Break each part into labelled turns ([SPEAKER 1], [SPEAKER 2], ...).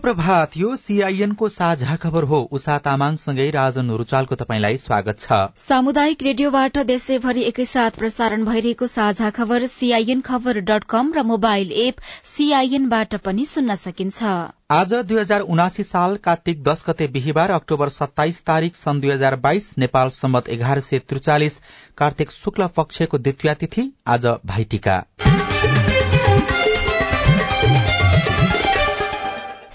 [SPEAKER 1] प्रभात यो सीआईएनको साझा खबर हो। उषा तामाङसँगै राजन रुचालको तपाईँलाई स्वागत छ।
[SPEAKER 2] सामुदायिक रेडियोबाट देशैभरि एकैसाथ प्रसारण भइरहेको साझा खबर सीआईएन खबर डट कम र मोबाइल एप सीआईएनबाट पनि सुन्न सकिन्छ।
[SPEAKER 1] आज दुई हजार उनासी साल कार्तिक दश गते बिहिबार अक्टोबर सत्ताइस तारीक सन् दुई हजार बाइस नेपाल सम्मत एघार सय त्रिचालिस कार्तिक शुक्ल पक्षको द्वितीय तिथि आज भाइटिका।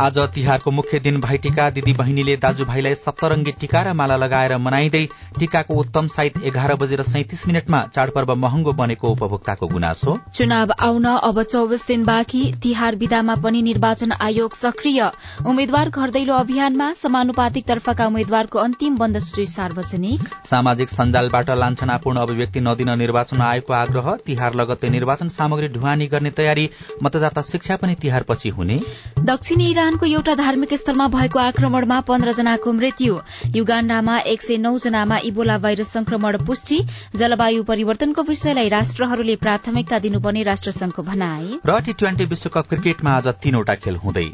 [SPEAKER 1] आज तिहारको मुख्य दिन भाइटिका दिदी बहिनीले दाजुभाइलाई सप्तरंगी टीका र माला लगाएर मनाइँदै टीकाको उत्तम साइत एघार बजेर सैतिस मिनटमा चाडपर्व महँगो बनेको उपभोक्ताको गुनासो।
[SPEAKER 2] चुनाव आउन अब चौबिस दिन बाँकी तिहार विदामा पनि निर्वाचन आयोग सक्रिय। उम्मेद्वार घर दैलो अभियानमा समानुपातिक तर्फका उम्मेद्वारको अन्तिम बन्द सूची सार्वजनिक।
[SPEAKER 1] सामाजिक सञ्जालबाट लान्छनापूर्ण अभिव्यक्ति नदिन निर्वाचन आयोगको आग्रह तिहार लगत्तै निर्वाचन सामग्री ढुवानी गर्ने तयारी मतदाता शिक्षा पनि तिहारपछि हुने।
[SPEAKER 2] दक्षिणी इरानको एउटा धार्मिक स्थलमा भएको आक्रमणमा पन्ध्र जनाको मृत्यु। युगाण्डामा एक सय नौ जनामा इबोला भाइरस संक्रमण पुष्टि। जलवायु परिवर्तनको विषयलाई राष्ट्रहरूले प्राथमिकता दिनुपर्ने राष्ट्रसंघको भनाए
[SPEAKER 1] र टी ट्वेन्टी विश्वकप क्रिकेटमा आज तीनवटा खेल हुँदै।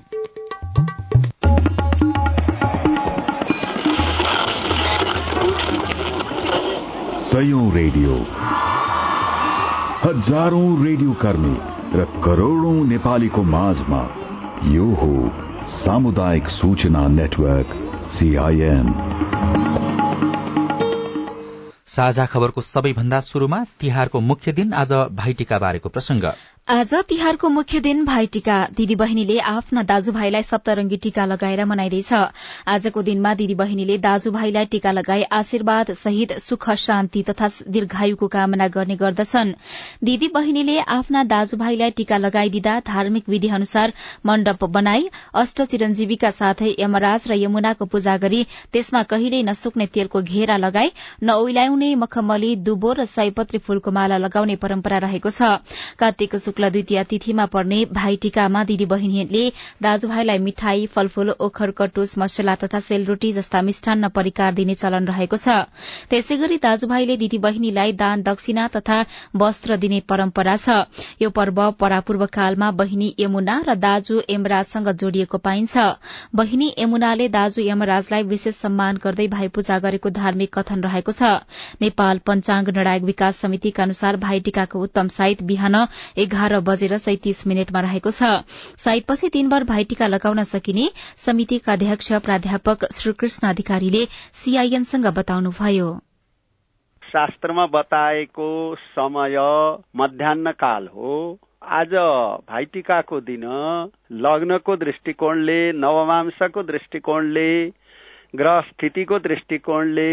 [SPEAKER 3] रेडियो। हजारौं रेडियो कर्मी र करोड़ौं नेपालीको माझमा यो हो सामुदायिक सूचना नेटवर्क सीआईएन
[SPEAKER 1] साझा खबरको सबैभन्दा शुरूमा तिहारको मुख्य दिन आज भाइटिका बारेको प्रसंग
[SPEAKER 2] आज तिहारको मुख्य दिन भाइटिका दिदी बहिनीले आफ्ना दाजुभाइलाई सप्तरंगी टीका लगाएर मनाइँदैछ। आजको दिनमा दिदी बहिनीले दाजुभाइलाई टीका लगाई आशीर्वाद सहित सुख शान्ति तथा दीर्घायुको कामना गर्ने गर्दछन्। दिदी बहिनीले आफ्ना दाजुभाइलाई टीका लगाइदिँदा धार्मिक विधि अनुसार मण्डप बनाई अष्ट चिरञ्जीवीका साथै यमराज र यमुनाको पूजा गरी त्यसमा कहिल्यै नसुक्ने तेलको घेरा लगाई नओइलाउने मखमली दुबो र सयपत्री फूलको माला लगाउने परम्परा रहेको छ। शुक्ल द्वितीय तिथिमा पर्ने भाइटिकामा दिदी बहिनीले दाजुभाइलाई मिठाई फलफूल ओखर कटुस मसला तथा सेलरोटी जस्ता मिष्ठान्न परिकार दिने चलन रहेको छ। त्यसै गरी दाजुभाइले दिदी बहिनीलाई दान दक्षिणा तथा वस्त्र दिने परम्परा छ। यो पर्व परापूर्व कालमा बहिनी यमुना र दाजु यमराजसँग जोडिएको पाइन्छ। बहिनी यमुनाले दाजु यमराजलाई विशेष सम्मान गर्दै भाइ पूजा गरेको धार्मिक कथन रहेको छ। नेपाल पञ्चाङ्ग निर्णायक विकास समितिका अनुसार भाइटिकाको उत्तम साइत बिहान एघार एघार बजेर सैतिस मिनटमा रहेको छ। साइतपछि दिनभर भाइटिका लगाउन सकिने समितिका अध्यक्ष प्राध्यापक श्रीकृष्ण अधिकारीले सीआईएनसँग बताउनुभयो।
[SPEAKER 4] शास्त्रमा बताएको समय मध्याह काल हो। आज भाइटिकाको दिन। लग्नको दृष्टिकोणले नवमांशको दृष्टिकोणले ग्रह स्थितिको दृष्टिकोणले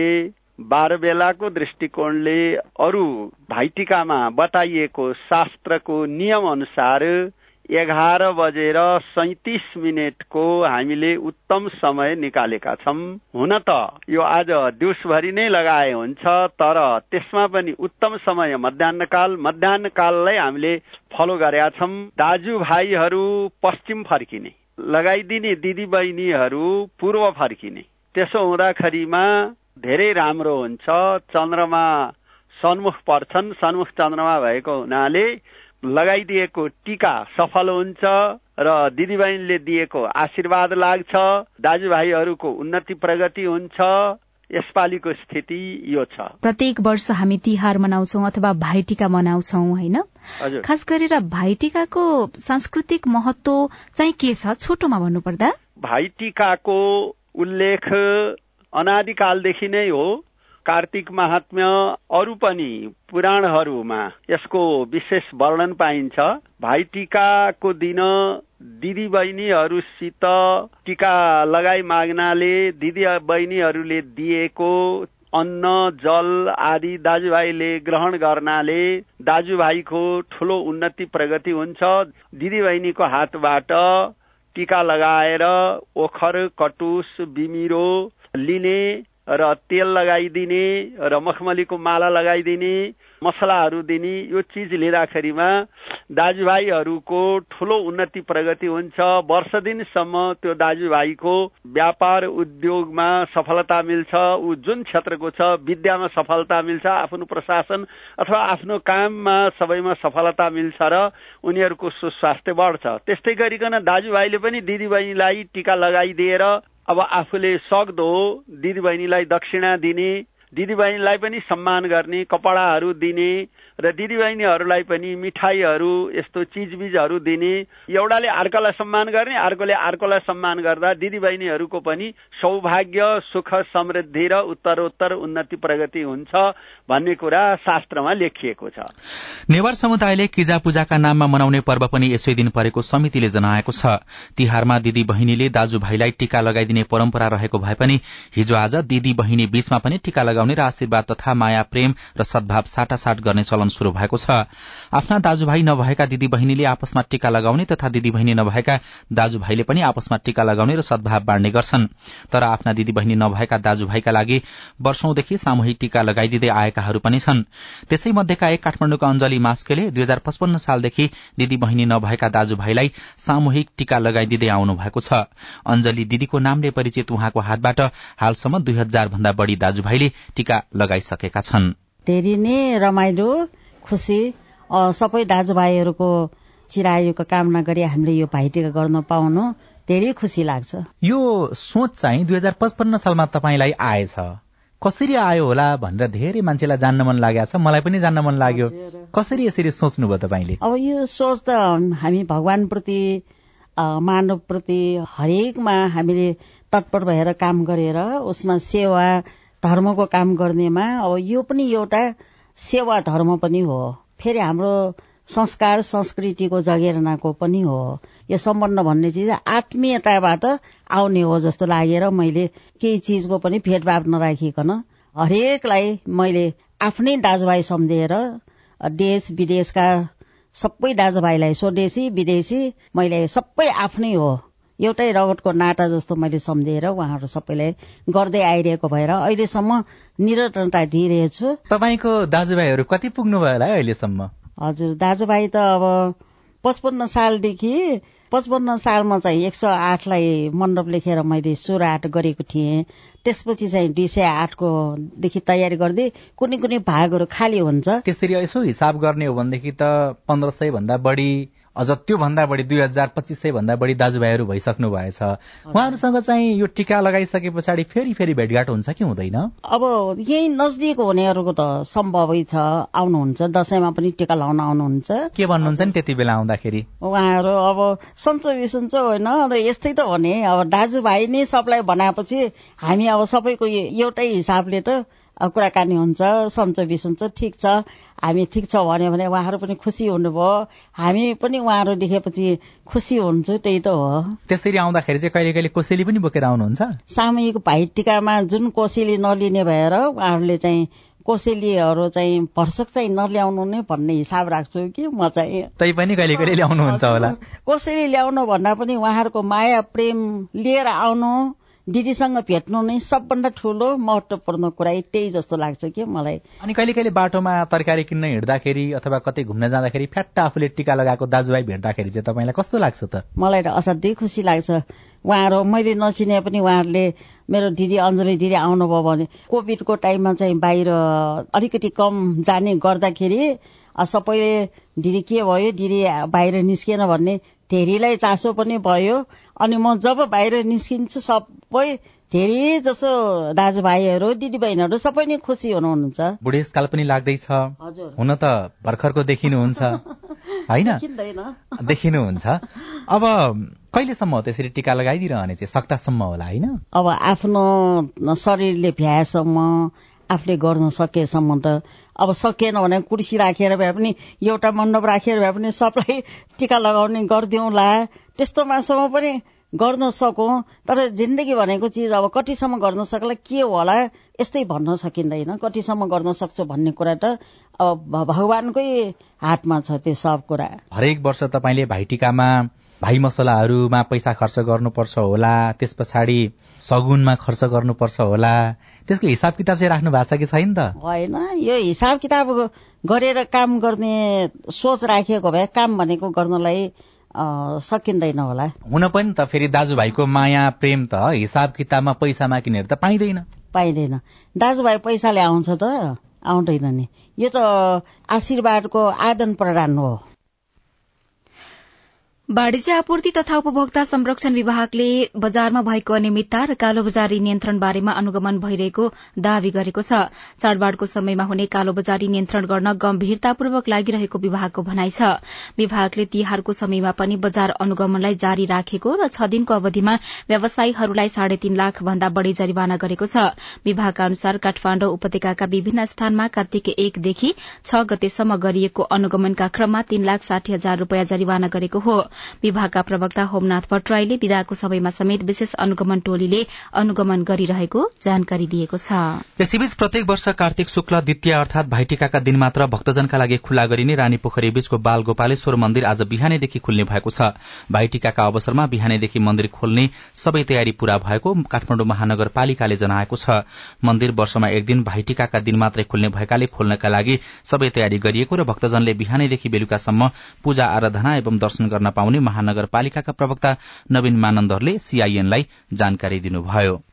[SPEAKER 4] बाह्र बेलाको दृष्टिकोणले अरू भाइटिकामा बताइएको शास्त्रको नियम अनुसार एघार बजेर सैतिस मिनटको हामीले उत्तम समय निकालेका छौँ। हुन त यो आज दिउँसभरि नै लगाए हुन्छ तर त्यसमा पनि उत्तम समय मध्याहकाल मध्याहकाललाई हामीले फलो गरेका छौँ। दाजुभाइहरू पश्चिम फर्किने लगाइदिने दिदी बहिनीहरू पूर्व फर्किने। त्यसो हुँदाखेरिमा धेरै राम्रो हुन्छ। चन्द्रमा सन्मुख पर्छन्। सन्मुख चन्द्रमा भएको हुनाले लगाइदिएको टिका सफल हुन्छ र दिदीबहिनीले दिएको आशीर्वाद लाग्छ। दाजुभाइहरूको उन्नति प्रगति हुन्छ। यसपालिको स्थिति यो छ।
[SPEAKER 2] प्रत्येक वर्ष हामी तिहार मनाउँछौ अथवा भाइटिका मनाउँछौ होइन? खास गरेर भाइटिकाको सांस्कृतिक महत्व चाहिँ के छ? छोटोमा भन्नुपर्दा।
[SPEAKER 4] भाइटिकाको उल्लेख अनादिकालदेखि नै हो। कार्तिक महात्म्य अरू पनि पुराणहरूमा यसको विशेष वर्णन पाइन्छ। भाइ टिकाको दिन दिदी बहिनीहरूसित टिका लगाई माग्नाले दिदी बहिनीहरूले दिएको अन्न जल आदि दाजुभाइले ग्रहण गर्नाले दाजुभाइको ठुलो उन्नति प्रगति हुन्छ। दिदीबहिनीको हातबाट टिका लगाएर ओखर कटुस बिमिरो लिने र तेल लगाइदिने र मखमलीको माला लगाइदिने मसलाहरू दिने यो चिज लिँदाखेरिमा दाजुभाइहरूको ठुलो उन्नति प्रगति हुन्छ। वर्ष दिनसम्म त्यो दाजुभाइको व्यापार उद्योगमा सफलता मिल्छ ऊ जुन क्षेत्रको छ विद्यामा सफलता मिल्छ आफ्नो प्रशासन अथवा आफ्नो काममा सबैमा सफलता मिल्छ र उनीहरूको सुस्वास्थ्य बढ्छ। त्यस्तै गरिकन दाजुभाइले पनि दिदीबहिनीलाई टिका लगाइदिएर अब आफूले सक्दो दिदीबहिनीलाई दक्षिणा दिने दिदीबहिनीलाई पनि सम्मान गर्ने कपडाहरू दिने र दिदीबहिनीहरूलाई पनि मिठाईहरू यस्तो चिजबिजहरू दिने। एउटाले अर्कोलाई सम्मान गर्ने अर्कोले अर्कोलाई सम्मान गर्दा दिदीबहिनीहरूको पनि सौभाग्य सुख समृद्धि र उत्तरोत्तर उन्नति प्रगति हुन्छ भन्ने कुरा शास्त्रमा लेखिएको छ।
[SPEAKER 1] नेवार समुदायले किजा पूजाका नाममा मनाउने पर्व पनि यसै दिन परेको समितिले जनाएको छ। तिहारमा दिदी बहिनीले दाजुभाइलाई टीका लगाइदिने परम्परा रहेको भए पनि हिजो आज दिदी बहिनी बीचमा पनि टीका लगाउने र आशीर्वाद तथा माया प्रेम र सद्भाव साटासाट गर्ने चलन चलन शुरू भएको छ। आफ्ना दाजुभाइ नभएका दिदी बहिनीले आपसमा टीका लगाउने तथा दिदी बहिनी नभएका दाजुभाइले पनि आपसमा टीका लगाउने र सद्भाव बाँड्ने गर्छन्। तर आफ्ना दिदी बहिनी नभएका दाजुभाइका लागि वर्षौंदेखि सामूहिक टीका लगाइदिँदै आएकाहरू पनि छन्। त्यसै मध्येका एक काठमाण्डुका अञ्जली मास्केले दुई हजार पचपन्न सालदेखि दिदी बहिनी नभएका दाजुभाइलाई सामूहिक टीका लगाइदिँदै आउनु भएको छ। अञ्जली दिदीको नामले परिचित उहाँको हातबाट हालसम्म दुई हजार भन्दा बढ़ी दाजुभाइले टीका लगाइसकेका छन्।
[SPEAKER 5] धेरै नै रमाइलो खुसी सबै दाजुभाइहरूको चिरायुको कामना गरी हामीले यो भाइटिका गर्न पाउनु धेरै खुसी लाग्छ।
[SPEAKER 1] यो सोच चाहिँ दुई हजार पचपन्न सालमा तपाईँलाई आएछ। कसरी आयो होला भनेर धेरै मान्छेलाई जान्न मन लागेको छ। मलाई पनि जान्न मन लाग्यो। कसरी यसरी सोच्नुभयो तपाईँले?
[SPEAKER 5] अब यो सोच त हामी भगवानप्रति मानवप्रति हरेकमा हामीले तत्पर भएर काम गरेर उसमा सेवा धर्मको काम गर्नेमा अब यो पनि एउटा सेवा धर्म पनि हो। फेरि हाम्रो संस्कार संस्कृतिको जगेर्नाको पनि हो। यो सम्बन्ध भन्ने चिज आत्मीयताबाट आउने हो जस्तो लागेर मैले केही चिजको पनि भेदभाव नराखिकन हरेकलाई मैले आफ्नै दाजुभाइ सम्झेर देश विदेशका सबै दाजुभाइलाई स्वदेशी विदेशी मैले सबै आफ्नै हो। एउटै रगतको नाटा जस्तो मैले सम्झेर उहाँहरू सबैलाई गर्दै आइरहेको भएर अहिलेसम्म निरन्तरता दिइरहेछु।
[SPEAKER 1] तपाईँको दाजुभाइहरू कति पुग्नुभयो होला है अहिलेसम्म?
[SPEAKER 5] हजुर दाजुभाइ त अब पचपन्न सालदेखि पचपन्न सालमा चाहिँ एक सय आठलाई मण्डप लेखेर मैले सुराट गरेको थिएँ। त्यसपछि चाहिँ दुई सय आठको देखि तयारी गर्दै कुनै कुनै भागहरू खाली हुन्छ।
[SPEAKER 1] त्यसरी यसो हिसाब गर्ने हो भनेदेखि त पन्ध्र सय भन्दा बढी अझ त्योभन्दा बढी दुई हजार पच्चिस सय भन्दा बढी दाजुभाइहरू भइसक्नु भएछ। उहाँहरूसँग चाहिँ यो टिका लगाइसके पछाडि फेरि फेरि भेटघाट हुन्छ कि हुँदैन?
[SPEAKER 5] अब यही नजदिक हुनेहरूको त सम्भवै छ। आउनुहुन्छ दसैँमा पनि टिका लगाउन आउनुहुन्छ।
[SPEAKER 1] के भन्नुहुन्छ नि त्यति बेला आउँदाखेरि?
[SPEAKER 5] उहाँहरू अब सन्चो बिसन्चो होइन यस्तै त हो नि अब दाजुभाइ नै सबलाई बनाएपछि हामी अब सबैको एउटै हिसाबले त कुराकानी हुन्छ सन्चो बिसन्च ठिक छ। हामी ठिक छ भन्यो भने उहाँहरू पनि खुसी हुनुभयो। हामी पनि उहाँहरू देखेपछि खुसी हुन्छु त्यही त हो।
[SPEAKER 1] त्यसरी आउँदाखेरि चाहिँ कहिले कहिले कोसेली पनि बोकेर आउनुहुन्छ?
[SPEAKER 5] सामूहिक भाइ टिकामा जुन कोसेली नलिने भएर उहाँहरूले चाहिँ कोसेलीहरू चाहिँ भर्सक चाहिँ नल्याउनु नै भन्ने हिसाब राख्छु कि म चाहिँ।
[SPEAKER 1] तै पनि कहिले कहिले ल्याउनुहुन्छ होला।
[SPEAKER 5] कोसेली ल्याउनु भन्दा पनि उहाँहरूको माया प्रेम लिएर आउनु दिदीसँग भेट्नु नै सबभन्दा ठुलो महत्वपूर्ण कुरा त्यही जस्तो लाग्छ कि मलाई।
[SPEAKER 1] अनि कहिले कहिले बाटोमा तरकारी किन्न हिँड्दाखेरि अथवा कतै घुम्न जाँदाखेरि फ्याट्ट आफूले टिका लगाएको दाजुभाइ भेट्दाखेरि चाहिँ तपाईँलाई कस्तो लाग्छ त?
[SPEAKER 5] मलाई त असाध्यै खुसी लाग्छ। उहाँहरू मैले नचिने पनि उहाँहरूले मेरो दिदी अञ्जली दिदी आउनुभयो भने कोभिडको टाइममा चाहिँ बाहिर अलिकति कम जाने गर्दाखेरि सबैले दिदी के भयो? दिदी बाहिर निस्किएन भन्ने धेरैलाई चासो पनि भयो। अनि म जब बाहिर निस्किन्छु सबै धेरै जसो दाजुभाइहरू दिदीबहिनीहरू सबै नै खुसी हुनुहुन्छ।
[SPEAKER 1] बुढेसकाल पनि लाग्दैछ। हुन त भर्खरको देखिनुहुन्छ। होइन? देखिनुहुन्छ। अब कहिलेसम्म त्यसरी टिका लगाइदिरहने चाहिँ? सक्तासम्म होला होइन?
[SPEAKER 5] अब आफ्नो शरीरले भ्याएसम्म आफूले गर्नु सकेसम्म त अब सकिएन भने कुर्सी राखेर भए पनि एउटा मण्डप राखेर भए पनि सबलाई टिका लगाउने गरिदिउँला त्यस्तोमासम्म पनि गर्न सकौँ। तर जिन्दगी भनेको चिज अब कतिसम्म गर्न सक्ला के होला? यस्तै भन्न सकिँदैन। कतिसम्म गर्न सक्छु भन्ने कुरा त अब भगवानकै हातमा छ त्यो सब कुरा।
[SPEAKER 1] हरेक वर्ष तपाईँले भाइटिकामा भाइ मसलाहरूमा पैसा खर्च गर्नुपर्छ होला। त्यस पछाडि सगुनमा खर्च गर्नुपर्छ होला। त्यसको हिसाब किताब चाहिँ राख्नु भएको छ कि छैन त?
[SPEAKER 5] होइन यो हिसाब किताब गरेर काम गर्ने सोच राखिएको भए काम भनेको गर्नलाई सकिँदैन होला।
[SPEAKER 1] हुन पनि त फेरि दाजुभाइको माया प्रेम त हिसाब किताबमा पैसामा किनेर त पाइँदैन।
[SPEAKER 5] पाइँदैन। दाजुभाइ पैसाले आउँछ त आउँदैन नि। यो त आशीर्वादको आदान प्रदान हो।
[SPEAKER 2] वाणिज्य आपूर्ति तथा उपभोक्ता संरक्षण विभागले बजारमा भएको अनियमितता र कालोबजारी नियन्त्रण बारेमा अनुगमन भइरहेको दावी गरेको छ। चाडबाड़को समयमा हुने कालोबजारी नियन्त्रण गर्न गम्भीरतापूर्वक लागिरहेको विभागको भनाइ छ। विभागले तिहारको समयमा पनि बजार अनुगमनलाई जारी राखेको र छ दिनको अवधिमा व्यवसायीहरूलाई साढे तीन लाख भन्दा बढ़ी जरिवाना गरेको छ। विभागका अनुसार काठमाण्डु उपत्यका विभिन्न स्थानमा कार्तिक एकदेखि छ गतेसम्म गरिएको अनुगमनका क्रममा तीन लाख साठी हजार रूपियाँ जरिवाना गरेको हो। विभागका प्रवक्ता होमनाथ भट्टराईले विदाको समयमा समेत विशेष अनुगमन टोलीले अनुगमन गरिरहेको जानकारी दिएको छ।
[SPEAKER 1] यसैबीच प्रत्येक वर्ष कार्तिक शुक्ल द्वितीय अर्थात भाइटिकाका दिन मात्र भक्तजनका लागि खुल्ला गरिने रानी पोखरी बीचको बाल गोपालेश्वर मन्दिर आज बिहानैदेखि खुल्ने भएको छ। भाइटिकाका अवसरमा बिहानैदेखि मन्दिर खोल्ने सबै तयारी पूरा भएको काठमाडौँ महानगरपालिकाले जनाएको छ। मन्दिर वर्षमा एक दिन भाइटिकाका दिन मात्रै खुल्ने भएकाले खोल्नका लागि सबै तयारी गरिएको र भक्तजनले बिहानैदेखि बेलुकासम्म पूजा आराधना एवं दर्शन गर्न पाउने महानगरपालिकाका प्रवक्ता नवीन मानन्दरले सीआईएनलाई जानकारी दिनुभयो।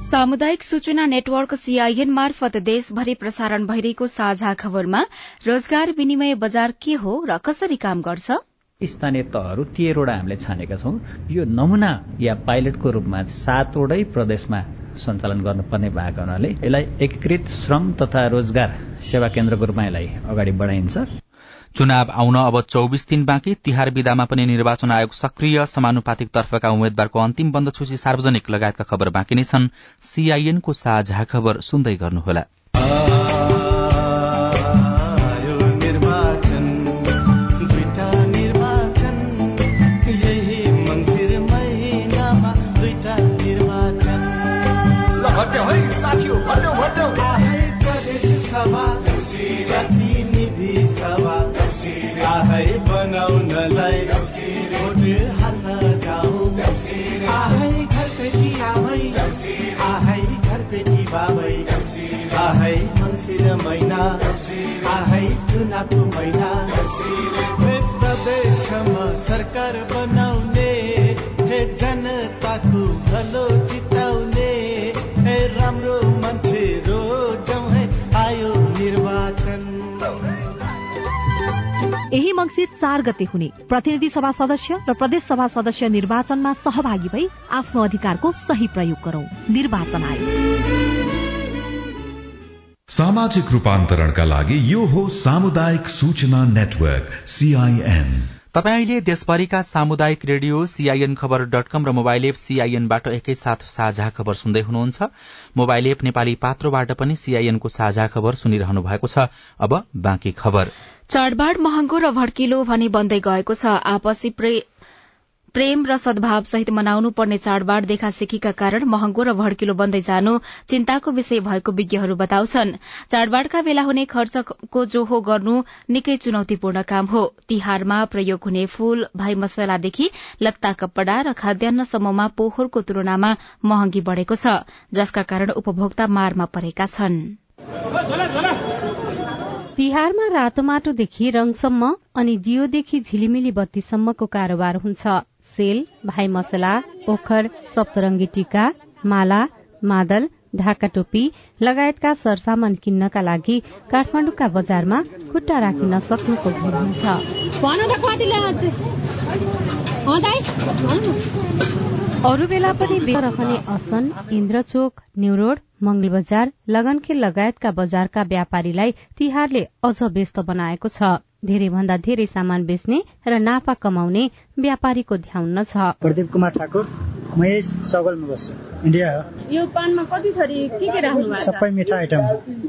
[SPEAKER 2] सामुदायिक सूचना नेटवर्क सीआईएन मार्फत देशभरि प्रसारण भइरहेको साझा खबरमा रोजगार विनिमय बजार के हो र कसरी काम गर्छ?
[SPEAKER 6] स्थानीय तहहरू तेह्रवटा हामीले छानेका छौँ। यो नमुना या पाइलटको रूपमा सातवटै प्रदेशमा सञ्चालन गर्नुपर्ने भएको हुनाले यसलाई एकीकृत श्रम तथा रोजगार सेवा केन्द्रको रूपमा यसलाई अगाडि बढाइन्छ।
[SPEAKER 1] चुनाव आउन अब चौबिस दिन बाँकी। तिहार विधामा पनि निर्वाचन आयोग सक्रिय समानुपातिक तर्फका उम्मेद्वारको अन्तिम बन्द सूची सार्वजनिक लगायतका खबर बाँकी नै छन्। सीआईएनको साझा खबर सुन्दै गर्नुहोला।
[SPEAKER 7] चुनावको महिना प्रदेशमा सरकार बनाउने हे जनताको भलो जिताउने हे राम्रो मान्छे रोजौँ है आयो निर्वाचन।
[SPEAKER 8] यही मंगिर चार गते हुने। प्रतिनिधि सभा सदस्य र प्रदेश सभा सदस्य निर्वाचनमा सहभागी भई आफ्नो अधिकारको सही प्रयोग गरौं। निर्वाचन आयोग।
[SPEAKER 3] सामाजिक रूपान्तरणका लागि यो हो सामुदायिक सूचना नेटवर्क सीआईएन
[SPEAKER 1] तपाईँले देशभरिका सामुदायिक radio CIN Khabar dot com र मोबाइल एप सीआईएनबाट एकैसाथ साझा खबर सुन्दै हुनुहुन्छ। मोबाइल एप नेपाली पात्रोबाट पनि सीआईएनको साझा खबर सुनिरहनु भएको छ। अब बाँकी खबर।
[SPEAKER 2] चाडबाड महँगो र भड्किलो भनी बन्दै गएको छ। आपसी प्रेम र सद्भाव सहित मनाउनु पर्ने चाडबाड देखासेखीका कारण महँगो र भड्किलो बन्दै जानु चिन्ताको विषय भएको विज्ञहरू बताउँछन्। चाडबाडका बेला हुने खर्चको जोहो गर्नु निकै चुनौतीपूर्ण काम हो। तिहारमा प्रयोग हुने फूल भाइ मसलादेखि लत्ता कपड़ा र खाद्यान्नसम्ममा पोहोरको तुलनामा महँगी बढ़ेको छ जसका कारण उपभोक्ता मारमा परेका छन्।
[SPEAKER 8] तिहारमा रातो माटोदेखि रङसम्म अनि दियोदेखि झिलिमिली बत्तीसम्मको कारोबार हुन्छ। सेल भाइ मसला ओखर सप्तरङ्गी टीका माला मादल ढाका टोपी लगायतका सरसामान किन्नका लागि काठमाडौँका बजारमा खुट्टा राखिन नसक्नुको भीड़ हुन्छ अरू बेला पनि रहने असन इन्द्रचोक न्यूरोड मंगल बजार लगनखेल लगायतका बजारका व्यापारीलाई तिहारले अझ व्यस्त बनाएको छ। धेरै भन्दा धेरै सामान बेच्ने र नाफा कमाउने व्यापारीको ध्याउन छ।
[SPEAKER 9] प्रदीप कुमार ठाकुर म यही सगलमा बस्छु। इन्डिया हो।
[SPEAKER 10] यो पानमा कति थरी के के राख्नु भएको
[SPEAKER 9] सबै मिठा आइटम।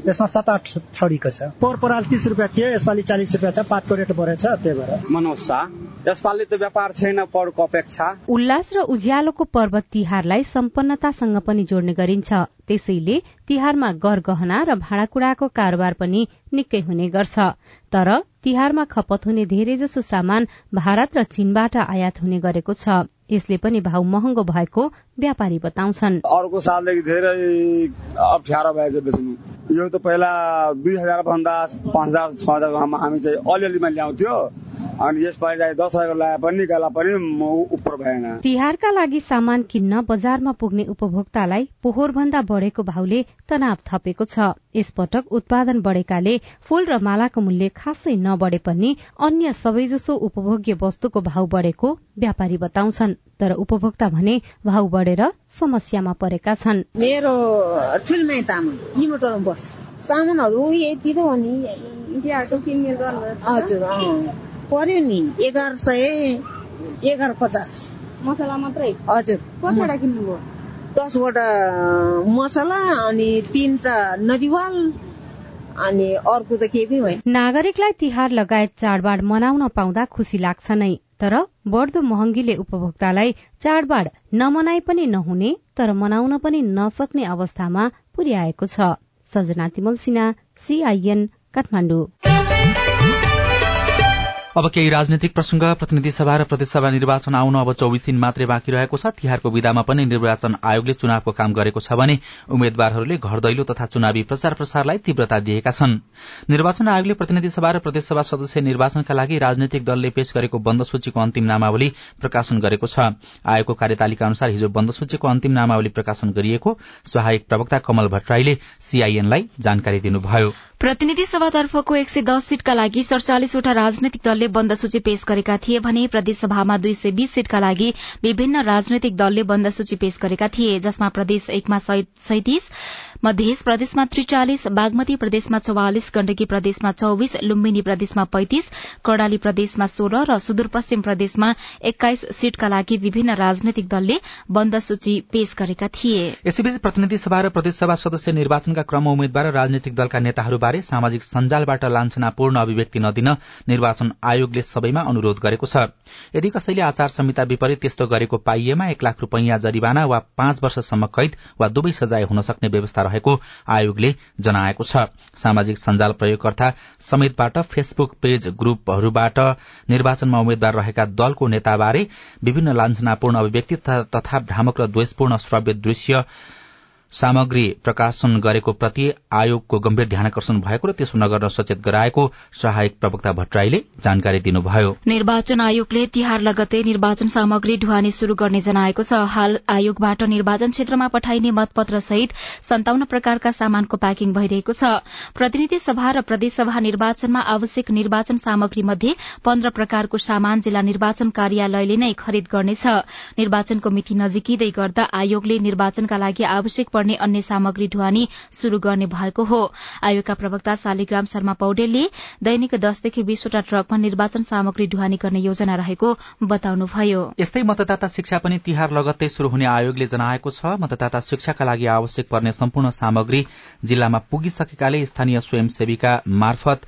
[SPEAKER 9] यसमा सात आठ थरीको छ। पोहोर पराल तिस रुपियाँ थियो यसपालि चालिस रुपियाँ छ पातको रेट बढेछ त्यही भएर।
[SPEAKER 11] मनोज शाह यसपालि त व्यापार छैन पढको अपेक्षा
[SPEAKER 8] उल्लास र उज्यालोको पर्व तिहारलाई सम्पन्नतासँग पनि जोड्ने गरिन्छ। त्यसैले तिहारमा गहना र भाँडाकुँडाको कारोबार पनि निकै हुने गर्छ। तर तिहारमा खपत हुने धेरैजसो सामान भारत र चीनबाट आयात हुने गरेको छ। यसले पनि भाउ महँगो भएको व्यापारी बताउँछन्।
[SPEAKER 11] अर्को सालदेखि धेरै अप्ठ्यारो भएको बेच्नु। यो त पहिला दुई हजार भन्दा पाँच हजार छ हजारसम्म हामी चाहिँ अलिअलिमा ल्याउँथ्यो। अनि यसपालि दस हजार लगाए पनि निकाला पनि उपर भएन।
[SPEAKER 8] तिहारका लागि सामान किन्न बजारमा पुग्ने उपभोक्तालाई पोहोर भन्दा बढेको भाउले तनाव थपेको छ। यसपटक उत्पादन बढेकाले फूल र मालाको मूल्य खासै नबढे पनि अन्य सबैजसो उपभोग्य वस्तुको भाउ बढेको व्यापारी बताउँछन्। तर उपभोक्ता भने भाउ बढेर समस्यामा परेका छन्।
[SPEAKER 12] मेरो तामाङ। बस्छ। सामानहरू यति त हो नि। हजुर पर्यो नि? एघार सय एघार पचास।
[SPEAKER 10] मसला मात्रै?
[SPEAKER 12] हजुर।
[SPEAKER 10] कतिवटा किन्नुभयो?
[SPEAKER 12] दसवटा मसला अनि तिनवटा नरिवाल अनि अर्को त केही पनि होइन
[SPEAKER 8] नागरिकलाई तिहार लगायत चाडबाड मनाउन पाउँदा खुसी लाग्छ नै तर बढ्दो महँगीले उपभोक्तालाई चाडबाड नमनाई पनि नहुने तर मनाउन पनि नसक्ने अवस्थामा पुर्याएको छ। सजना तिमल सिन्हा सीआईएन काठमाडौँ।
[SPEAKER 1] अब केही राजनैतिक प्रसंग प्रतिनिधि सभा र प्रदेशसभा निर्वाचन आउन अब चौविस दिन मात्रै बाँकी रहेको छ। तिहारको विधामा पनि निर्वाचन आयोगले चुनावको काम गरेको छ भने उम्मेद्वारहरूले घर दैलो तथा चुनावी प्रचार प्रसारलाई तीव्रता दिएका छन्। निर्वाचन आयोगले प्रतिनिधि सभा र प्रदेशसभा सदस्य निर्वाचनका लागि राजनैतिक दलले पेश गरेको बन्द सूचीको अन्तिम नामावली प्रकाशन गरेको छ। आयोगको कार्यतालिका अनुसार हिजो बन्द सूचीको अन्तिम नामावली प्रकाशन गरिएको सहायक प्रवक्ता कमल भट्टराईले सीआईएनलाई जानकारी दिनुभयो।
[SPEAKER 2] प्रतिनिधि सभातर्फको एक सय दस सीटका लागि सड़चालिसवटा राजनैतिक दलले बन्द सूची पेश गरेका थिए भने प्रदेशसभामा दुई सय बीस सीटका लागि विभिन्न राजनैतिक दलले बन्द सूची पेश गरेका थिए जसमा प्रदेश एकमा सैतिस मध्य प्रदेशमा त्रिचालिस बागमती प्रदेशमा चौवालिस गण्डकी प्रदेशमा चौविस लुम्बिनी प्रदेशमा पैंतिस कर्णाली प्रदेशमा सोह्र र सुदूरपश्चिम प्रदेशमा एक्काइस सीटका लागि विभिन्न राजनैतिक दलले बन्द सूची पेश गरेका थिए।
[SPEAKER 1] यसैबीच प्रतिनिधि सभा र प्रदेशसभा सदस्य निर्वाचनका क्रम उम्मेद्वार र राजनैतिक दलका नेताहरूबारे सामाजिक सञ्जालबाट लान्छनापूर्ण अभिव्यक्ति नदिन निर्वाचन आयोगले सबैमा अनुरोध गरेको छ। यदि कसैले आचार संहिता विपरीत त्यस्तो गरेको पाइएमा एक लाख रूपियाँ जरिवाना वा पाँच वर्षसम्म कैद वा दुवै सजाय हुन सक्ने व्यवस्था रहेको आयोगले जनाएको छ। सामाजिक सञ्जाल प्रयोगकर्ता समेतबाट फेसबुक पेज ग्रुपहरूबाट निर्वाचनमा उम्मेद्वार रहेका दलको नेताबारे विभिन्न लान्छनापूर्ण अभिव्यक्ति तथा भ्रामक र द्वेषपूर्ण श्रव्य दृश्य सामग्री प्रकाशन गरेको प्रति आयोगको गम्भीर ध्यानकर्षण भएको र त्यसो नगर्न सचेत गराएको सहायक प्रवक्ता भट्टराईले जानकारी दिनुभयो।
[SPEAKER 2] निर्वाचन आयोगले तिहार लगतै निर्वाचन सामग्री ढुवानी शुरू गर्ने जनाएको छ। हाल आयोगबाट निर्वाचन क्षेत्रमा पठाइने मतपत्र सहित सन्ताउन्न प्रकारका सामानको प्याकिङ भइरहेको छ। प्रतिनिधि सभा र प्रदेशसभा निर्वाचनमा आवश्यक निर्वाचन सामग्री मध्ये पन्ध्र प्रकारको सामान जिल्ला निर्वाचन कार्यालयले नै खरिद गर्नेछ। निर्वाचनको मिति नजिकिँदै गर्दा आयोगले निर्वाचनका लागि आवश्यक पर्ने अन्य सामग्री ढुवानी शुरू गर्ने भएको हो। आयोगका प्रवक्ता शालिग्राम शर्मा पौडेलले दैनिक दसदेखि बीसवटा ट्रकमा निर्वाचन सामग्री ढुवानी गर्ने योजना रहेको बताउनुभयो।
[SPEAKER 1] यस्तै मतदाता शिक्षा पनि तिहार लगत्तै शुरू हुने आयोगले जनाएको छ। मतदाता शिक्षाका लागि आवश्यक पर्ने सम्पूर्ण सामग्री जिल्लामा पुगिसकेकाले स्थानीय स्वयंसेवीका मार्फत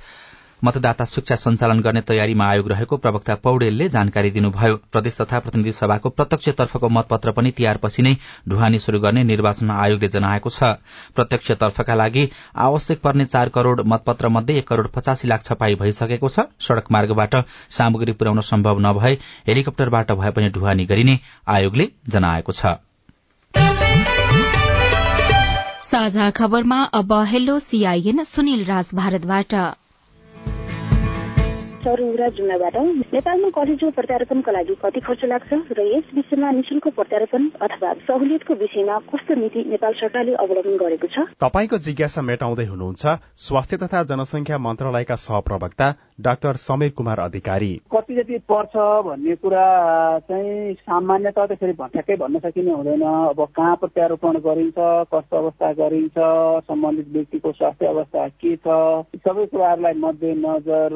[SPEAKER 1] मतदाता शिक्षा सञ्चालन गर्ने तयारीमा आयोग रहेको प्रवक्ता पौडेलले जानकारी दिनुभयो। प्रदेश तथा प्रतिनिधि सभाको प्रत्यक्षतर्फको मतपत्र पनि तिहारपछि नै ढुवानी शुरू गर्ने निर्वाचन आयोगले जनाएको छ। प्रत्यक्षतर्फका लागि आवश्यक पर्ने चार करोड़ मतपत्र मध्ये एक करोड़ पचासी लाख छपाई भइसकेको छ। सड़क मार्गबाट सामग्री पुर्याउन सम्भव नभए हेलिकप्टरबाट भए पनि ढुवानी गरिने आयोगले जनाएको छ।
[SPEAKER 2] साझा खबरमा अब हेलो सीआईएन सुनिल राज भारतबाट।
[SPEAKER 13] सौरउरा जुम्लाबाट नेपालमा कलेजो प्रत्यारोपणका लागि कति खर्च लाग्छ र यस विषयमा निशुल्क प्रत्यारोपण अथवा सहुलियतको विषयमा कस्तो नीति नेपाल सरकारले अवलम्बन गरेको छ?
[SPEAKER 14] तपाईँको जिज्ञासा मेटाउँदै हुनुहुन्छ स्वास्थ्य तथा जनसंख्या मन्त्रालयका सहप्रवक्ता डाक्टर समीर कुमार अधिकारी।
[SPEAKER 15] कति जति पर्छ भन्ने कुरा चाहिँ सामान्यत त्यसरी ठ्याक्कै भन्न सकिने हुँदैन। अब कहाँ प्रत्यारोपण गरिन्छ कस्तो अवस्था गरिन्छ सम्बन्धित व्यक्तिको स्वास्थ्य अवस्था के छ सबै कुराहरूलाई मध्यनजर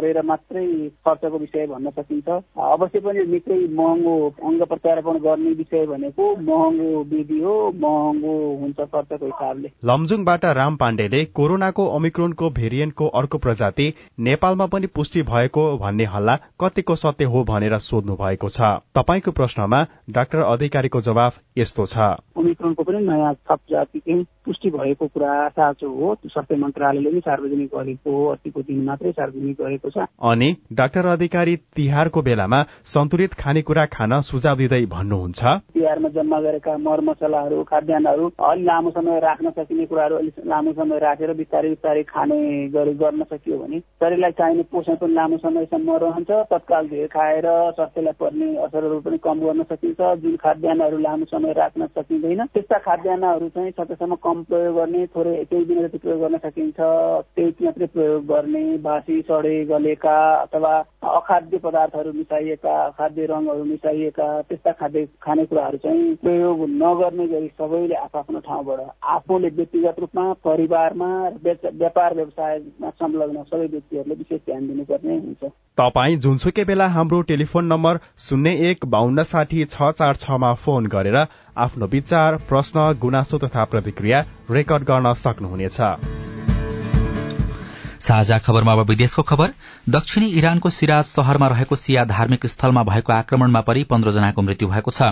[SPEAKER 15] गरेर मात्रै खर्चको विषय भन्न सकिन्छ। अवश्य पनि निकै महँगो अङ्ग प्रत्यारोपण गर्ने विषय भनेको महँगो विधि हो महँगो हुन्छ खर्चको हिसाबले।
[SPEAKER 14] लमजुङबाट राम पाण्डेले कोरोनाको ओमिक्रोनको भेरिएन्टको अर्को प्रजाति नेपालमा पनि पुष्टि भएको भन्ने हल्ला कतिको सत्य हो भनेर सोध्नु भएको छ। तपाईँको प्रश्नमा डाक्टर अधिकारीको जवाफ यस्तो छ।
[SPEAKER 15] ओमिक्रोनको पनि नयाँ थप जाति पुष्टि भएको कुरा साँचो हो। स्वास्थ्य मन्त्रालयले पनि सार्वजनिक गरेको हो। अस्तिको दिन मात्रै सार्वजनिक गरेको छ।
[SPEAKER 14] अनि डाक्टर अधिकारी तिहारको बेलामा सन्तुलित खानेकुरा खान सुझाव दिँदै भन्नुहुन्छ।
[SPEAKER 15] तिहारमा जम्मा गरेका मरमसलाहरू खाद्यान्नहरू अलि लामो समय राख्न सकिने कुराहरू अलिक लामो समय राखेर बिस्तारै बिस्तारै खाने गरी गर्न सकियो भने शरीरलाई चाहिने पोषण पनि लामो समयसम्म रहन्छ। तत्काल धेर खाएर स्वास्थ्यलाई पर्ने असरहरू पनि कम गर्न सकिन्छ। जुन खाद्यान्नहरू लामो समय राख्न सकिँदैन त्यस्ता खाद्यान्नहरू चाहिँ सकेसम्म कम प्रयोग गर्ने थोरै केही दिन जति प्रयोग गर्न सकिन्छ। त्यही मात्रै प्रयोग गर्ने बासी सडे गलेका अथवा अखाद्य पदार्थहरू मिसाइएका खाद्य रङहरू मिसाइएका त्यस्ता खाद्य खानेकुराहरू चाहिँ प्रयोग नगर्ने गरी सबैले आफ्नो ठाउँबाट आफूले व्यक्तिगत रूपमा परिवारमा व्यापार व्यवसायमा संलग्न सबै व्यक्तिहरूले विशेष ध्यान दिनुपर्ने हुन्छ।
[SPEAKER 14] तपाईँ जुनसुकै बेला हाम्रो टेलिफोन नम्बर शून्य एक बाहन्न साठी छ चार छमा फोन गरेर आफ्नो विचार प्रश्न गुनासो तथा प्रतिक्रिया रेकर्ड गर्न सक्नुहुनेछ।
[SPEAKER 1] साझा खबरमा अब विदेशको खबर। दक्षिणी इरानको सिराज शहरमा रहेको सिया धार्मिक स्थलमा भएको आक्रमणमा परि पन्ध्र जनाको मृत्यु भएको छ।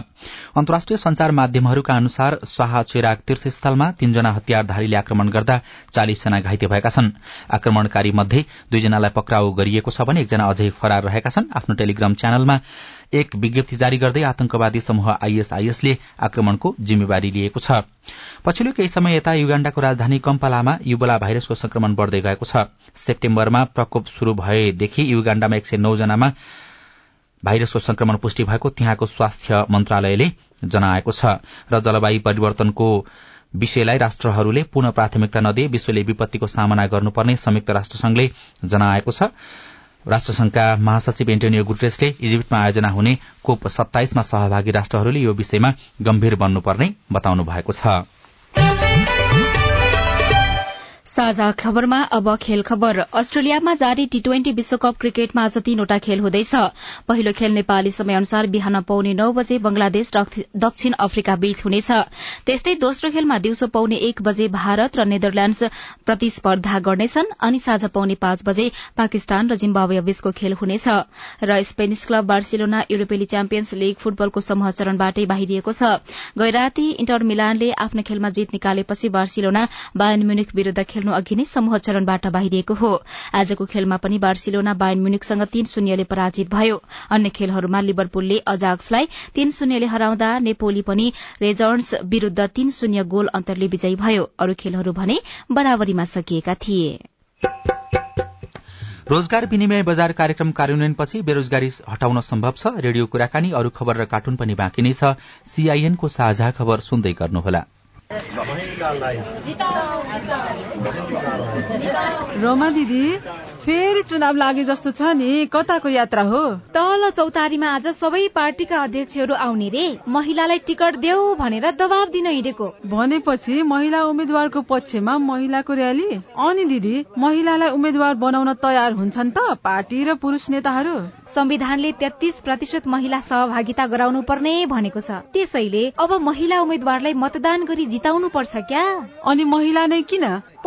[SPEAKER 1] अन्तर्राष्ट्रिय संचार माध्यमहरूका अनुसार स्वाहा चेराग तीर्थस्थलमा तीनजना हतियारधारीले आक्रमण गर्दा चालिसजना घाइते भएका छन्। आक्रमणकारी मध्ये दुईजनालाई पक्राउ गरिएको छ भने एकजना अझै फरार रहेका छन्। आफ्नो टेलिग्राम च्यानलमा एक विज्ञप्ति जारी गर्दै आतंकवादी समूह आईएसआईएसले आक्रमणको जिम्मेवारी लिएको छ। पछिल्लो केही समय यता युगाण्डाको राजधानी कम्पालामा युबोला भाइरसको संक्रमण बढ़दै गएको छ। सेप्टेम्बरमा प्रकोप शुरू भएदेखि युगाण्डामा एक सय नौ जनामा भाइरसको संक्रमण पुष्टि भएको त्यहाँको स्वास्थ्य मन्त्रालयले जनाएको छ र जलवायु परिवर्तनको विषयलाई राष्ट्रहरूले पुनः प्राथमिकता नदिए विश्वले विपत्तिको सामना गर्नुपर्ने संयुक्त राष्ट्रसंघले जनाएको छ। राष्ट्रसंघका महासचिव एन्टोनियो गुटेसले इजिप्टमा आयोजना हुने कोप सत्ताइसमा सहभागी राष्ट्रहरूले यो विषयमा गम्भीर बन्नुपर्ने बताउनु भएको छ।
[SPEAKER 2] साझा खबरमा अब खेल खबर। अस्ट्रेलियामा जारी टी ट्वेन्टी विश्वकप क्रिकेटमा आज तीनवटा खेल हुँदैछ। पहिलो खेल नेपाली समय अनुसार बिहान पाउने नौ बजे बंगलादेश दक्षिण अफ्रिका बीच हुनेछ। त्यस्तै दोस्रो खेलमा दिउँसो पाउने एक बजे भारत र नेदरल्याण्ड्स प्रतिस्पर्धा गर्नेछन् अनि साँझ पाउने पाँच बजे पाकिस्तान र जिम्बावे बीचको खेल हुनेछ। र स्पेनिस क्लब बार्सिलोना युरोपेली च्याम्पियन्स लीग फुटबलको समूह चरणबाटै बाहिरिएको छ। गैराती इन्टर मिलानले आफ्नो खेलमा जित निकालेपछि बार्सिलोना बायन म्युनिक विरूद्ध खेल्नु अघि नै समूह चरणबाट बाहिरिएको हो। आजको खेलमा पनि बार्सिलोना बायन म्युनिकसँग तीन शून्यले पराजित भयो। अन्य खेलहरूमा लिभरपुलले अजाक्सलाई तीन शून्यले हराउँदा नेपोली पनि रेजर्न्स विरूद्ध तीन शून्य गोल अन्तरले विजयी भयो। अरू खेलहरू भने बराबरीमा सकिएका थिए।
[SPEAKER 1] रोजगार विनिमय बजार कार्यक्रम कार्यान्वयनपछि बेरोजगारी हटाउन सम्भव छ। रेडियो कुराकानी अरू खबर र कार्टुन पनि बाँकी नै छ। सीआईएनको साझा खबर सुन्दै गर्नुहोला।
[SPEAKER 16] रोमा दिदी फेरि चुनाव लागे जस्तो छ नि कताको यात्रा हो?
[SPEAKER 2] तल चौतारीमा आज सबै पार्टीका अध्यक्षहरू आउने रे। महिलालाई टिकट देऊ भनेर दबाब दिन हिँडेको।
[SPEAKER 16] भनेपछि महिला उम्मेद्वारको पक्षमा महिलाको र्याली अनि दिदी महिलालाई उम्मेद्वार बनाउन तयार हुन्छन् त पार्टी र पुरुष नेताहरू?
[SPEAKER 2] संविधानले तेत्तीस प्रतिशत महिला सहभागिता गराउनु पर्ने भनेको छ। त्यसैले अब महिला उम्मेद्वारलाई मतदान गरी जिताउनु पर्छ क्या?
[SPEAKER 16] अनि महिला नै किन?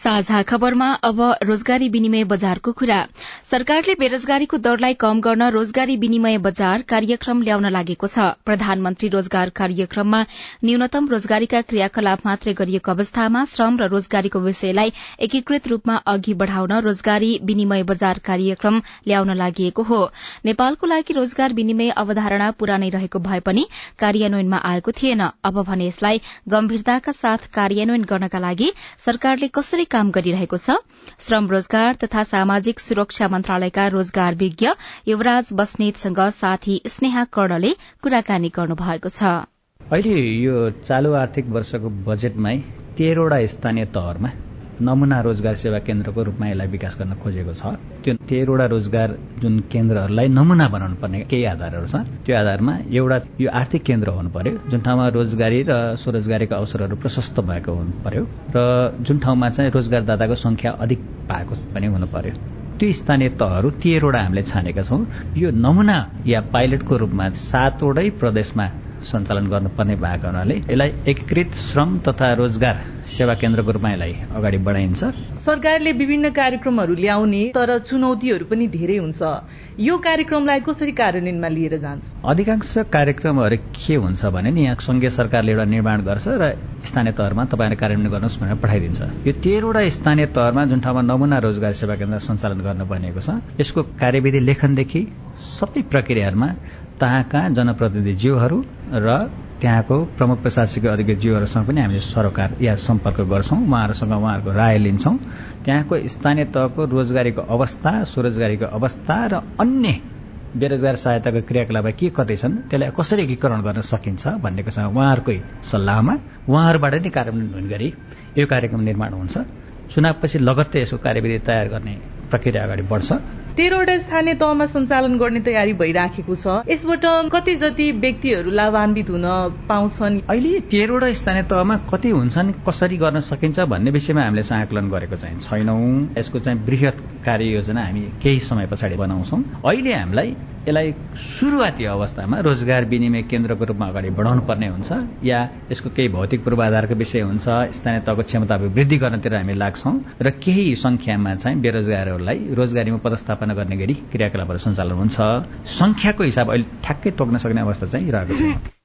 [SPEAKER 2] साझा खबरमा अब रोजगारी विनिमय बजारको कुरा। सरकारले बेरोजगारीको दरलाई कम गर्न रोजगारी विनिमय बजार कार्यक्रम ल्याउन लागेको छ। प्रधानमन्त्री रोजगार कार्यक्रममा न्यूनतम रोजगारीका क्रियाकलाप मात्रै गरिएको अवस्थामा श्रम र रोजगारीको विषयलाई एकीकृत रूपमा अघि बढ़ाउन रोजगारी विनिमय बजार कार्यक्रम ल्याउन लागि हो। नेपालको लागि रोजगार विनिमय अवधारणा पुरानै रहेको भए पनि कार्यान्वयनमा आएको थिएन। अब भने यसलाई गम्भीरताका साथ कार्यान्वयन गर्नका लागि सरकारले कसरी काम गरिरहेको छ। श्रम रोजगार तथा सामाजिक सुरक्षा मन्त्रालयका रोजगार विज्ञ युवराज बस्नेतसँग साथी स्नेहा कर्णले कुराकानी गर्नुभएको छ।
[SPEAKER 6] अहिले यो चालू आर्थिक वर्षको बजेटमै तेह्रवटा स्थानीय तहरमा नमुना रोजगार सेवा केन्द्रको रूपमा यसलाई विकास गर्न खोजेको छ। त्यो तेह्रवटा रोजगार जुन केन्द्रहरूलाई नमुना बनाउनु पर्ने केही आधारहरू छ। त्यो आधारमा एउटा यो आर्थिक केन्द्र हुनु पर्यो जुन ठाउँमा रोजगारी र स्वरोजगारीको अवसरहरू प्रशस्त भएको हुनु पर्यो र जुन ठाउँमा चाहिँ रोजगारदाताको संख्या अधिक भएको पनि हुनु पर्यो। त्यो स्थानीय तहहरू तेह्रवटा हामीले छानेका छौँ। यो नमुना या पाइलटको रूपमा सातवटै प्रदेशमा सञ्चालन गर्नुपर्ने भएको हुनाले यसलाई एकीकृत श्रम तथा रोजगार सेवा केन्द्रको रूपमा यसलाई अगाडि बढाइन्छ।
[SPEAKER 17] सरकारले विभिन्न कार्यक्रमहरू ल्याउने तर चुनौतीहरू पनि धेरै हुन्छ। यो कार्यक्रमलाई कसरी कार्यान्वयनमा लिएर जान्छ?
[SPEAKER 6] अधिकांश कार्यक्रमहरू के हुन्छ भने नि यहाँ संघीय सरकारले एउटा निर्माण गर्छ र स्थानीय तहमा तपाईँले कार्यान्वयन गर्नुहोस् भनेर पठाइदिन्छ। यो तेह्रवटा स्थानीय तहमा जुन ठाउँमा नमुना रोजगार सेवा केन्द्र सञ्चालन गर्नु बनेको छ यसको कार्यविधि लेखनदेखि सबै प्रक्रियाहरूमा तहाँका जनप्रतिनिधिज्यूहरू र त्यहाँको प्रमुख प्रशासकीय अधिकारीज्यूहरूसँग पनि हामीले सरोकार या सम्पर्क गर्छौँ। उहाँहरूसँग उहाँहरूको राय लिन्छौँ। त्यहाँको स्थानीय तहको रोजगारीको अवस्था स्वरोजगारीको अवस्था र अन्य बेरोजगार सहायताको क्रियाकलाप के कतै छन् त्यसलाई कसरी एकीकरण गर्न सकिन्छ भन्नेको छ उहाँहरूकै सल्लाहमा उहाँहरूबाट नै कार्यान्वयन हुने गरी यो कार्यक्रम निर्माण हुन्छ। चुनावपछि लगत्तै यसको कार्यविधि तयार गर्ने प्रक्रिया अगाडि बढ्छ।
[SPEAKER 17] तेह्रवटा स्थानीय तहमा सञ्चालन गर्ने तयारी भइराखेको छ। यसबाट कति जति व्यक्तिहरू लाभान्वित हुन पाउँछन्?
[SPEAKER 6] अहिले तेह्रवटा स्थानीय तहमा कति हुन्छन् कसरी गर्न सकिन्छ भन्ने विषयमा हामीले आकलन गरेको चाहिँ छैनौं। यसको चाहिँ वृहत कार्ययोजना हामी केही समय पछाडि बनाउँछौँ। अहिले हामीलाई यसलाई सुरुवाती अवस्थामा रोजगार विनिमय केन्द्रको रूपमा अगाडि बढाउनु पर्ने हुन्छ या यसको केही भौतिक पूर्वाधारको विषय हुन्छ स्थानीय तहको क्षमता वृद्धि गर्नतिर हामी लाग्छौँ र केही संख्यामा चाहिँ बेरोजगारहरूलाई रोजगारीमा पदस्थापना गर्ने गरी क्रियाकलापहरू सञ्चालन हुन्छ। संख्याको हिसाब अहिले ठ्याक्कै तोक्न सक्ने अवस्था चाहिँ रहेको छ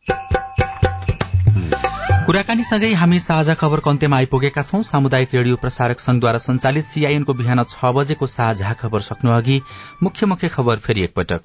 [SPEAKER 1] कुराकानीसँगै हामी साझा खबरको अन्त्यमा आइपुगेका छौं। सामुदायिक रेडियो प्रसारक संघद्वारा संचालित सीआईएनको बिहान छ बजेको साझा खबर सक्नु अघि मुख्य मुख्य खबर फेरि एकपटक।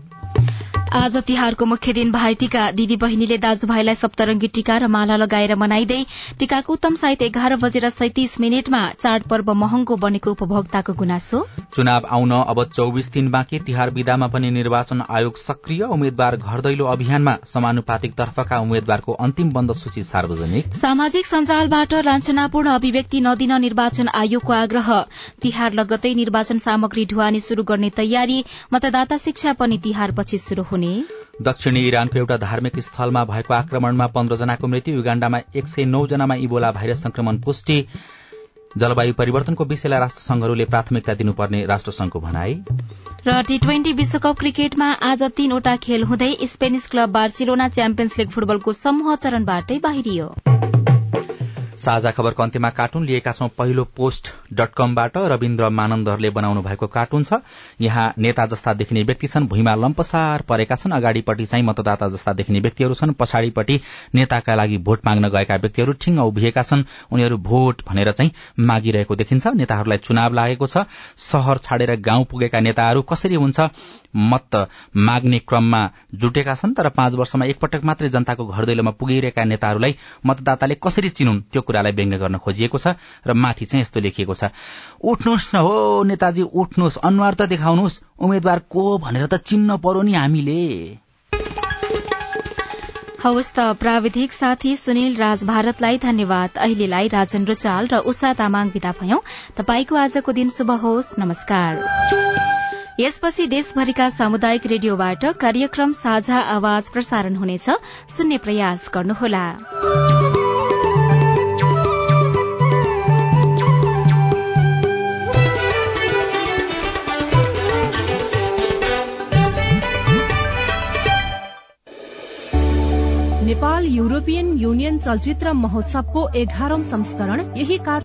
[SPEAKER 2] आज तिहारको मुख्य दिन भाइटिका दिदी बहिनीले दाजुभाइलाई सप्तरंगी टीका र माला लगाएर मनाइँदै टीकाको उत्तम साहित्य एघार बजेर सैतिस मिनटमा चाडपर्व महँगो बनेको उपभोक्ताको गुनासो।
[SPEAKER 1] चुनाव आउन अब चौविस दिन बाँकी। तिहार विदामा पनि निर्वाचन आयोग सक्रिय उम्मेद्वार घर दैलो अभियानमा समानुपातिक तर्फका उम्मेद्वारको अन्तिम बन्द सूची सार्वजनिक।
[SPEAKER 2] सामाजिक सञ्जालबाट लान्छनापूर्ण अभिव्यक्ति नदिन निर्वाचन आयोगको आग्रह। तिहार लगतै निर्वाचन सामग्री ढुवानी शुरू गर्ने तयारी। मतदाता शिक्षा पनि तिहारपछि शुरू हुने
[SPEAKER 1] दक्षिणी इरानको एउटा धार्मिक स्थलमा भएको आक्रमणमा पन्ध्र जनाको मृत्यु युगाण्डामा एक सय नौ जनामा इबोला भाइरस संक्रमण पुष्टि। जलवायु परिवर्तनको विषयलाई राष्ट्रसंघहरूले प्राथमिकता दिनुपर्ने राष्ट्रसंघको भनाई।
[SPEAKER 2] र टी ट्वेन्टी विश्वकप क्रिकेटमा आज तीनवटा खेल हुँदै Spanish club Barcelona Champions League फुटबलको समूह चरणबाटै बाहिरियो।
[SPEAKER 1] साझा खबरको अन्त्यमा कार्टुन लिएका छौं। पहिलो पोस्ट डट कमबाट रविन्द्र मानन्दहरूले बनाउनु भएको कार्टुन छ। यहाँ नेता जस्ता देखिने व्यक्ति छन्। भुइँमा लम्पसार परेका छन्। अगाडिपट्टि चाहिँ मतदाता जस्ता देखिने व्यक्तिहरू छन्। पछाडिपट्टि नेताका लागि भोट माग्न गएका व्यक्तिहरू ठिङ्ग उभिएका छन्। उनीहरू भोट भनेर चाहिँ मागिरहेको देखिन्छ। नेताहरूलाई चुनाव लागेको छ। शहर छाडेर गाउँ पुगेका नेताहरू कसरी हुन्छ? मत माग्ने क्रममा जुटेका छन्। तर पाँच वर्षमा एकपटक मात्रै जनताको घर दैलोमा पुगिरहेका नेताहरूलाई मतदाताले कसरी चिनुन्? त्यो कुरालाई व्यङ्ग गर्न खोजिएको छ र माथि चाहिँ यस्तो लेखिएको छ। उठ्नुहोस् न हो नेताजी उठ्नुहोस्। अनुहार त देखाउनुहोस्। उम्मेद्वार को भनेर त चिन्न पर्यो नि हामीले।
[SPEAKER 2] हवस् त प्राविधिक साथी सुनिल राज भारतलाई धन्यवाद। अहिलेलाई राजन रुचाल र उषा तामाङ विदा भयौं। तपाईँको आजको दिन शुभ होस्। नमस्कार। यसपछि देशभरिका सामुदायिक रेडियोबाट कार्यक्रम साझा आवाज प्रसारण हुनेछ। सुन्ने प्रयास गर्नुहोला।
[SPEAKER 16] नेपाल
[SPEAKER 18] यूरोपियन यूनियन चलचित्र महोत्सव को एघारौ संस्करण। यही कार